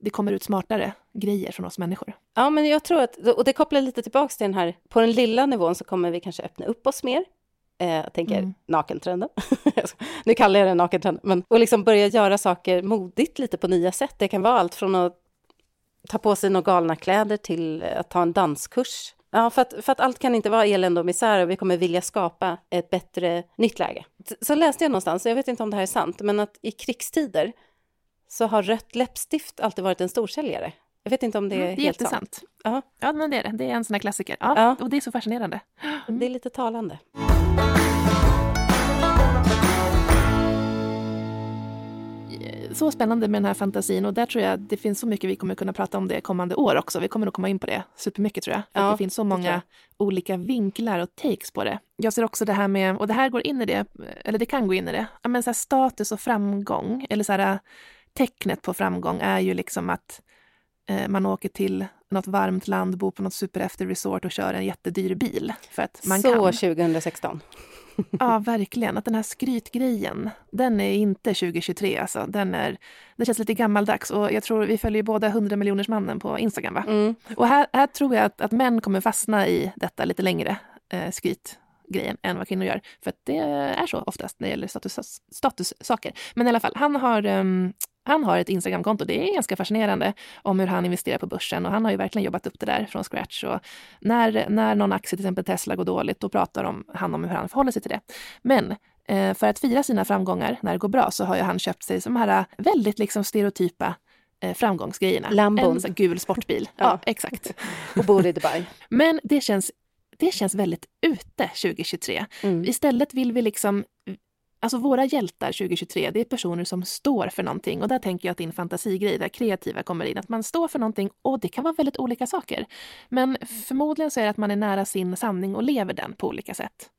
det kommer ut smartare grejer från oss människor. Ja, men jag tror att, och det kopplar lite tillbaks till den här, på den lilla nivån så kommer vi kanske öppna upp oss mer. Eh, jag tänker Mm. nakentrenden. nu kallar jag det nakentrenden, men och liksom börja göra saker modigt lite på nya sätt. Det kan vara allt från att ta på sig några galna kläder till att ta en danskurs. Ja, för att, för att allt kan inte vara elände och misär och vi kommer vilja skapa ett bättre nytt läge. Så läste jag någonstans, jag vet inte om det här är sant, men att i krigstider så har rött läppstift alltid varit en storsäljare. Jag vet inte om det är Mm, det är helt sant. Ja. Ja, men det är det. Det är en sån här klassiker. Ja, Ja. Och det är så fascinerande. Det är lite talande. Så spännande med den här fantasin och där tror jag det finns så mycket vi kommer kunna prata om det kommande år också. Vi kommer nog komma in på det supermycket tror jag. För Ja, att det finns så många olika vinklar och takes på det. Jag ser också det här med, och det här går in i det, eller det kan gå in i det, men så status och framgång, eller så här tecknet på framgång är ju liksom att eh, man åker till något varmt land, bor på något superhäftigt resort och kör en jättedyr bil. För att man så kan. 2016. Ja, verkligen. Att den här skrytgrejen, den är inte 2023 alltså. Den, är, den känns lite gammaldags och jag tror vi följer båda 100 miljoners mannen på Instagram va? Mm. Och här, här tror jag att, att män kommer fastna i detta lite längre, eh, skrytgrejen, än vad kvinnor gör. För att det är så oftast när det gäller status, statussaker. Men i alla fall, han har ehm, han har ett Instagramkonto, det är ganska fascinerande om hur han investerar på börsen och han har ju verkligen jobbat upp det där från scratch. Och när, när någon aktie, till exempel Tesla, går dåligt, då pratar om, han om hur han förhåller sig till det. Men eh, för att fira sina framgångar när det går bra så har ju han köpt sig de här väldigt liksom stereotypa eh, framgångsgrejerna. Lambon. En gul sportbil. ja. Ja. exakt. Och bor i Dubai. Men det känns, det känns väldigt ute 2023. Mm. Istället vill vi liksom Alltså våra hjältar 2023, det är personer som står för någonting. Och där tänker jag att din fantasigrej, där kreativa kommer in. Att man står för någonting och det kan vara väldigt olika saker. Men förmodligen så är det att man är nära sin sanning och lever den på olika sätt.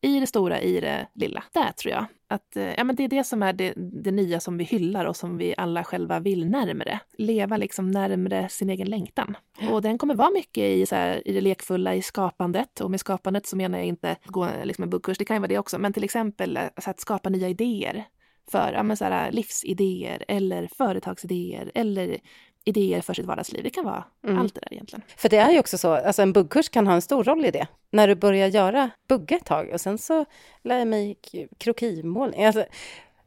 I det stora, i det lilla. Där tror jag att eh, ja, men det är det som är det, det nya som vi hyllar och som vi alla själva vill närmre. Leva liksom närmre sin egen längtan. Och den kommer vara mycket i, så här, i det lekfulla, i skapandet. Och med skapandet så menar jag inte att gå liksom en buggkurs, det kan ju vara det också, men till exempel eh, så att skapa nya idéer för ja, men så här, livsidéer eller företagsidéer eller idéer för sitt vardagsliv. Det kan vara Mm. allt det där egentligen. För det är ju också så, alltså en buggkurs kan ha en stor roll i det. När du börjar göra bugga ett tag och sen så lär jag mig krokimålning, alltså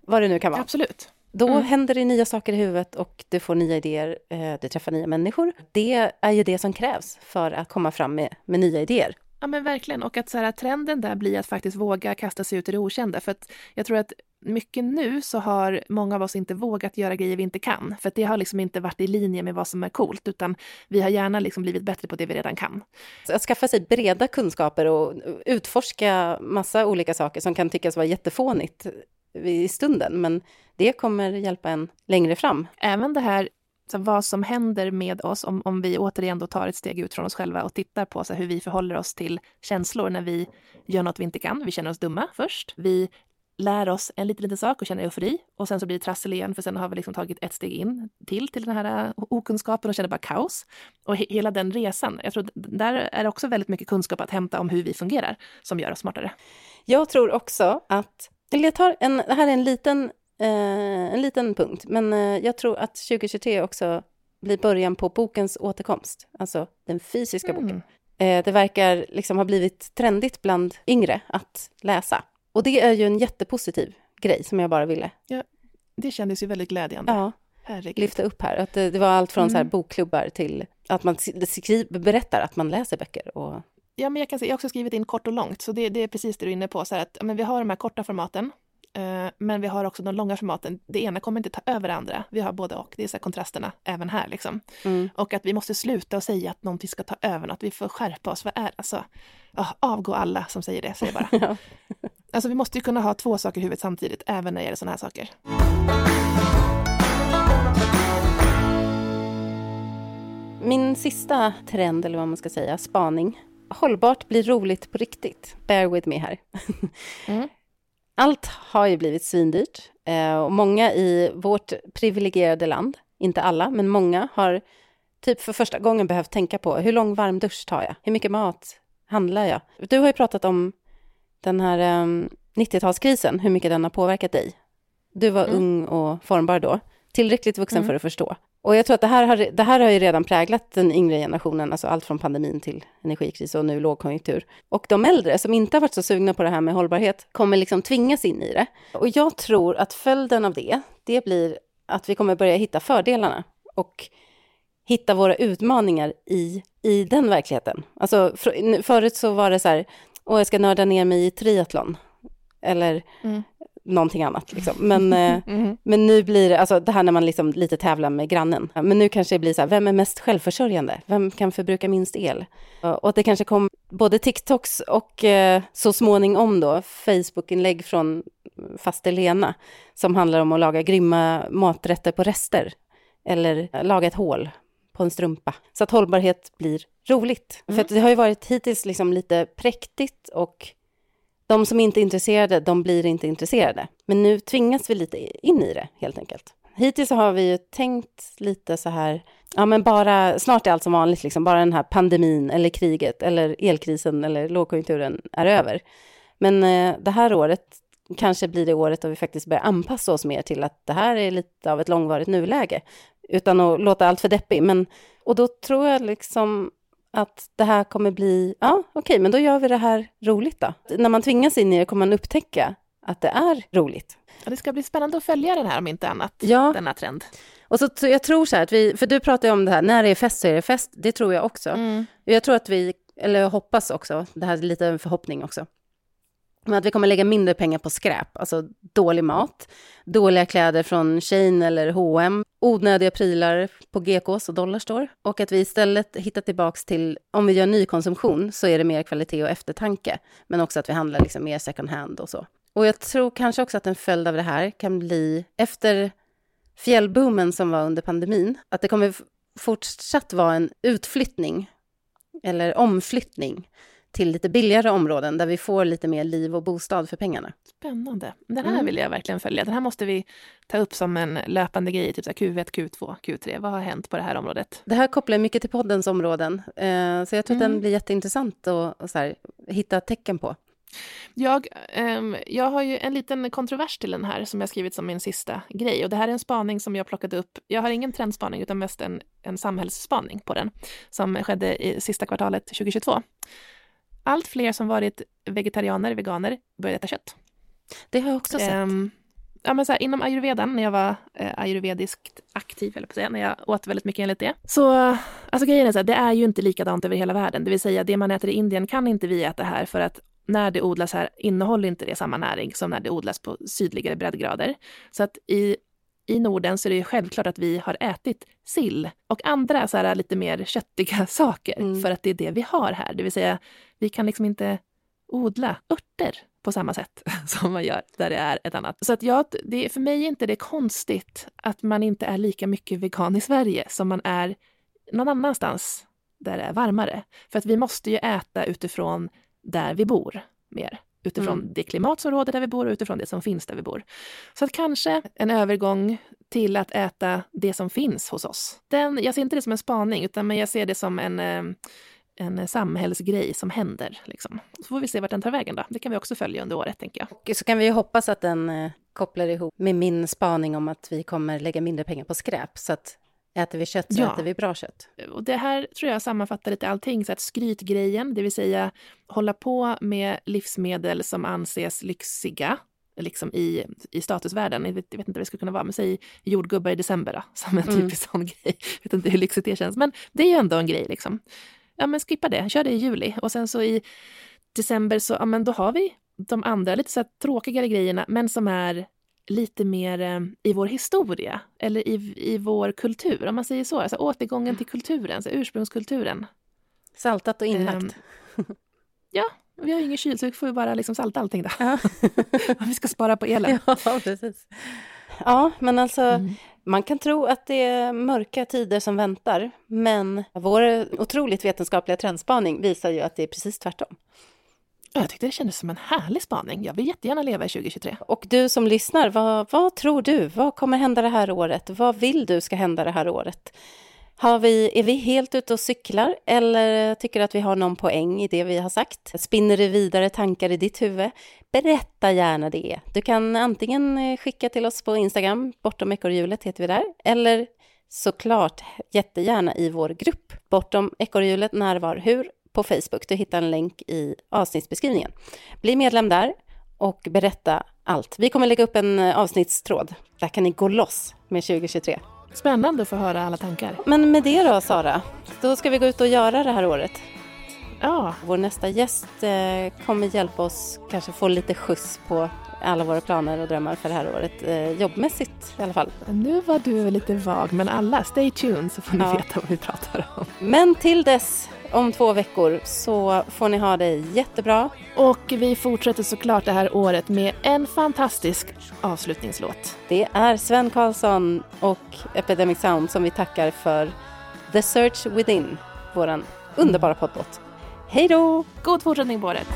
vad det nu kan vara. Absolut. Då Mm. händer det nya saker i huvudet och du får nya idéer, eh, du träffar nya människor. Det är ju det som krävs för att komma fram med, med nya idéer. Ja men verkligen. Och att så här, trenden där blir att faktiskt våga kasta sig ut i det okända. För att jag tror att mycket nu så har många av oss inte vågat göra grejer vi inte kan. För det har liksom inte varit i linje med vad som är coolt, utan vi har gärna liksom blivit bättre på det vi redan kan. Så att skaffa sig breda kunskaper och utforska massa olika saker som kan tyckas vara jättefånigt i stunden, men det kommer hjälpa en längre fram. Även det här så vad som händer med oss om, om vi återigen då tar ett steg ut från oss själva och tittar på så hur vi förhåller oss till känslor när vi gör något vi inte kan. Vi känner oss dumma först. Vi lär oss en liten, liten sak och känner eufori och sen så blir det trassel igen för sen har vi liksom tagit ett steg in till till den här eh, okunskapen och känner bara kaos. Och he hela den resan, jag tror där är det också väldigt mycket kunskap att hämta om hur vi fungerar som gör oss smartare. Jag tror också att, eller jag tar en, det här är en liten, eh, en liten punkt, men eh, jag tror att 2023 också blir början på bokens återkomst, alltså den fysiska boken. Mm. Eh, det verkar liksom ha blivit trendigt bland yngre att läsa. Och det är ju en jättepositiv grej som jag bara ville Det kändes ju väldigt glädjande. ja, Herregud. lyfta upp här. Att det, det var allt från så här Mm. bokklubbar till att man skriver, berättar att man läser böcker. Och, Ja, men jag, kan säga, jag har också skrivit in kort och långt, så det, det är precis det du är inne på. Så att, ja, men vi har de här korta formaten, eh, men vi har också de långa formaten. Det ena kommer inte ta över det andra. Vi har både och. Det är så här kontrasterna även här. Liksom. mm. Och att vi måste sluta och säga att någonting ska ta över något. Vi får skärpa oss. Vad är alltså? ja, avgå alla som säger det, säger jag bara. Alltså vi måste ju kunna ha två saker i huvudet samtidigt, även när det gäller sådana här saker. Min sista trend, eller vad man ska säga, spaning. Hållbart blir roligt på riktigt. Bear with me här. Mm. Allt har ju blivit svindyrt. eh, Och många i vårt privilegierade land, inte alla, men många har typ för första gången behövt tänka på hur lång varm dusch tar jag? Hur mycket mat handlar jag? Du har ju pratat om den här eh, 90-talskrisen, hur mycket den har påverkat dig. Du var Mm. ung och formbar då, tillräckligt vuxen Mm. för att förstå. Och jag tror att det här, har, det här har ju redan präglat den yngre generationen, alltså allt från pandemin till energikris och nu lågkonjunktur. Och de äldre som inte har varit så sugna på det här med hållbarhet kommer liksom tvingas in i det. Och jag tror att följden av det, det blir att vi kommer börja hitta fördelarna och hitta våra utmaningar i, i den verkligheten. Alltså för, förut så var det så här, åh jag ska nörda ner mig i triathlon. Eller Mm. någonting annat liksom. Men eh, Mhm. men nu blir det, alltså det här när man liksom lite tävlar med grannen. Men nu kanske det blir så här, vem är mest självförsörjande? Vem kan förbruka minst el? Och det kanske kom både TikToks och eh, så småningom då Facebook-inlägg från faste Lena, som handlar om att laga grymma maträtter på rester, eller laga ett hål på en strumpa, så att hållbarhet blir roligt. Mm. För det har ju varit hittills liksom lite präktigt och de som inte är intresserade, de blir inte intresserade. Men nu tvingas vi lite in i det, helt enkelt. Hittills har vi ju tänkt lite så här, ja men bara, snart är allt som vanligt, liksom, bara den här pandemin eller kriget eller elkrisen eller lågkonjunkturen är över. Men eh, det här året kanske blir det året då vi faktiskt börjar anpassa oss mer till att det här är lite av ett långvarigt nuläge, utan att låta allt för deppig. Men, och då tror jag liksom att det här kommer bli, ja okej, men då gör vi det här roligt då. När man tvingas in i det kommer man upptäcka att det är roligt. Ja, det ska bli spännande att följa den här om inte annat, Ja. denna trend. Och så, så jag tror så här att vi, för du pratar ju om det här, när det är fest så är det fest, det tror jag också. Mm. Jag tror att vi, eller jag hoppas också, det här är lite en förhoppning också, men att vi kommer lägga mindre pengar på skräp, alltså dålig mat, dåliga kläder från Shein eller H&M, onödiga prylar på GKs och Dollarstore och att vi istället hittar tillbaks till, om vi gör ny konsumtion så är det mer kvalitet och eftertanke, men också att vi handlar liksom mer second hand och så. Och jag tror kanske också att en följd av det här kan bli, efter fjällboomen som var under pandemin, att det kommer fortsatt vara en utflyttning eller omflyttning till lite billigare områden där vi får lite mer liv och bostad för pengarna. Spännande. Den här Mm. vill jag verkligen följa. Den här måste vi ta upp som en löpande grej, typ så här Q1, Q2, Q3. Vad har hänt på det här området? Det här kopplar mycket till poddens områden, eh, så jag tror att Mm. den blir jätteintressant att här, hitta tecken på. Jag, ehm, jag har ju en liten kontrovers till den här som jag skrivit som min sista grej. Och det här är en spaning som jag plockade upp. Jag har ingen trendspaning utan mest en, en samhällsspaning på den som skedde i sista kvartalet 2022. Allt fler som varit vegetarianer, veganer, börjar äta kött. Det har jag också sett. Ehm, ja, men så här, inom ayurvedan, när jag var eh, ayurvediskt aktiv, eller på säga, när jag åt väldigt mycket enligt det. Så alltså grejen är så här, det är ju inte likadant över hela världen. Det vill säga, det man äter i Indien kan inte vi äta här för att när det odlas här innehåller inte det samma näring som när det odlas på sydligare breddgrader. Så att i, i Norden så är det ju självklart att vi har ätit sill och andra så här lite mer köttiga saker Mm. för att det är det vi har här. Det vill säga, vi kan liksom inte odla örter på samma sätt som man gör där det är ett annat. Så att jag, det, för mig är inte det konstigt att man inte är lika mycket vegan i Sverige som man är någon annanstans där det är varmare. För att vi måste ju äta utifrån där vi bor mer. Utifrån Mm. det klimat som råder där vi bor och utifrån det som finns där vi bor. Så att kanske en övergång till att äta det som finns hos oss. Den, jag ser inte det som en spaning, utan men jag ser det som en, eh, en samhällsgrej som händer. Liksom. Så får vi se vart den tar vägen då. Det kan vi också följa under året, tänker jag. Och så kan vi hoppas att den eh, kopplar ihop med min spaning om att vi kommer lägga mindre pengar på skräp. Så att äter vi kött så Ja. äter vi bra kött. Och det här tror jag sammanfattar lite allting. Så att skrytgrejen, det vill säga hålla på med livsmedel som anses lyxiga, liksom i, i statusvärlden. Jag vet, jag vet inte vad det skulle kunna vara, men säg jordgubbar i december då, som en Mm. typisk sån grej. Jag vet inte hur lyxigt det känns, men det är ju ändå en grej liksom. Ja, men skippa det, kör det i juli. Och sen så i december så, ja men då har vi de andra lite så tråkigare grejerna, men som är lite mer eh, i vår historia eller i, i vår kultur, om man säger så. Alltså återgången till kulturen, så ursprungskulturen. Saltat och inlagt. Ehm, ja, vi har ju ingen kyl så vi får bara liksom salta allting då. Ja. Vi ska spara på elen. ja, precis. Ja, men alltså, Mm. man kan tro att det är mörka tider som väntar, men vår otroligt vetenskapliga trendspaning visar ju att det är precis tvärtom. Jag tyckte det kändes som en härlig spaning. Jag vill jättegärna leva i 2023. Och du som lyssnar, vad, vad tror du? Vad kommer hända det här året? Vad vill du ska hända det här året? Har vi, är vi helt ute och cyklar eller tycker att vi har någon poäng i det vi har sagt? Spinner det vidare tankar i ditt huvud? Berätta gärna det. Du kan antingen eh, skicka till oss på Instagram, bortom ekorrhjulet heter vi där, eller såklart jättegärna i vår grupp, bortom ekorrhjulet närvar hur på Facebook. Du hittar en länk i avsnittsbeskrivningen. Bli medlem där och berätta allt. Vi kommer lägga upp en eh, avsnittstråd. Där kan ni gå loss med 2023. Spännande att få höra alla tankar. Men med det då, Sara, då ska vi gå ut och göra det här året. Ja, Vår nästa gäst eh, kommer hjälpa oss kanske få lite skjuts på alla våra planer och drömmar för det här året. Eh, jobbmässigt i alla fall. nu var du lite vag, men alla, stay tuned så får ni Ja. veta vad vi pratar om. Men till dess, om två veckor så får ni ha det jättebra. Och vi fortsätter såklart det här året med en fantastisk avslutningslåt. Det är Sven Karlsson och Epidemic Sound som vi tackar för The Search Within, våran underbara poddlåt. Hej då! God fortsättning på året!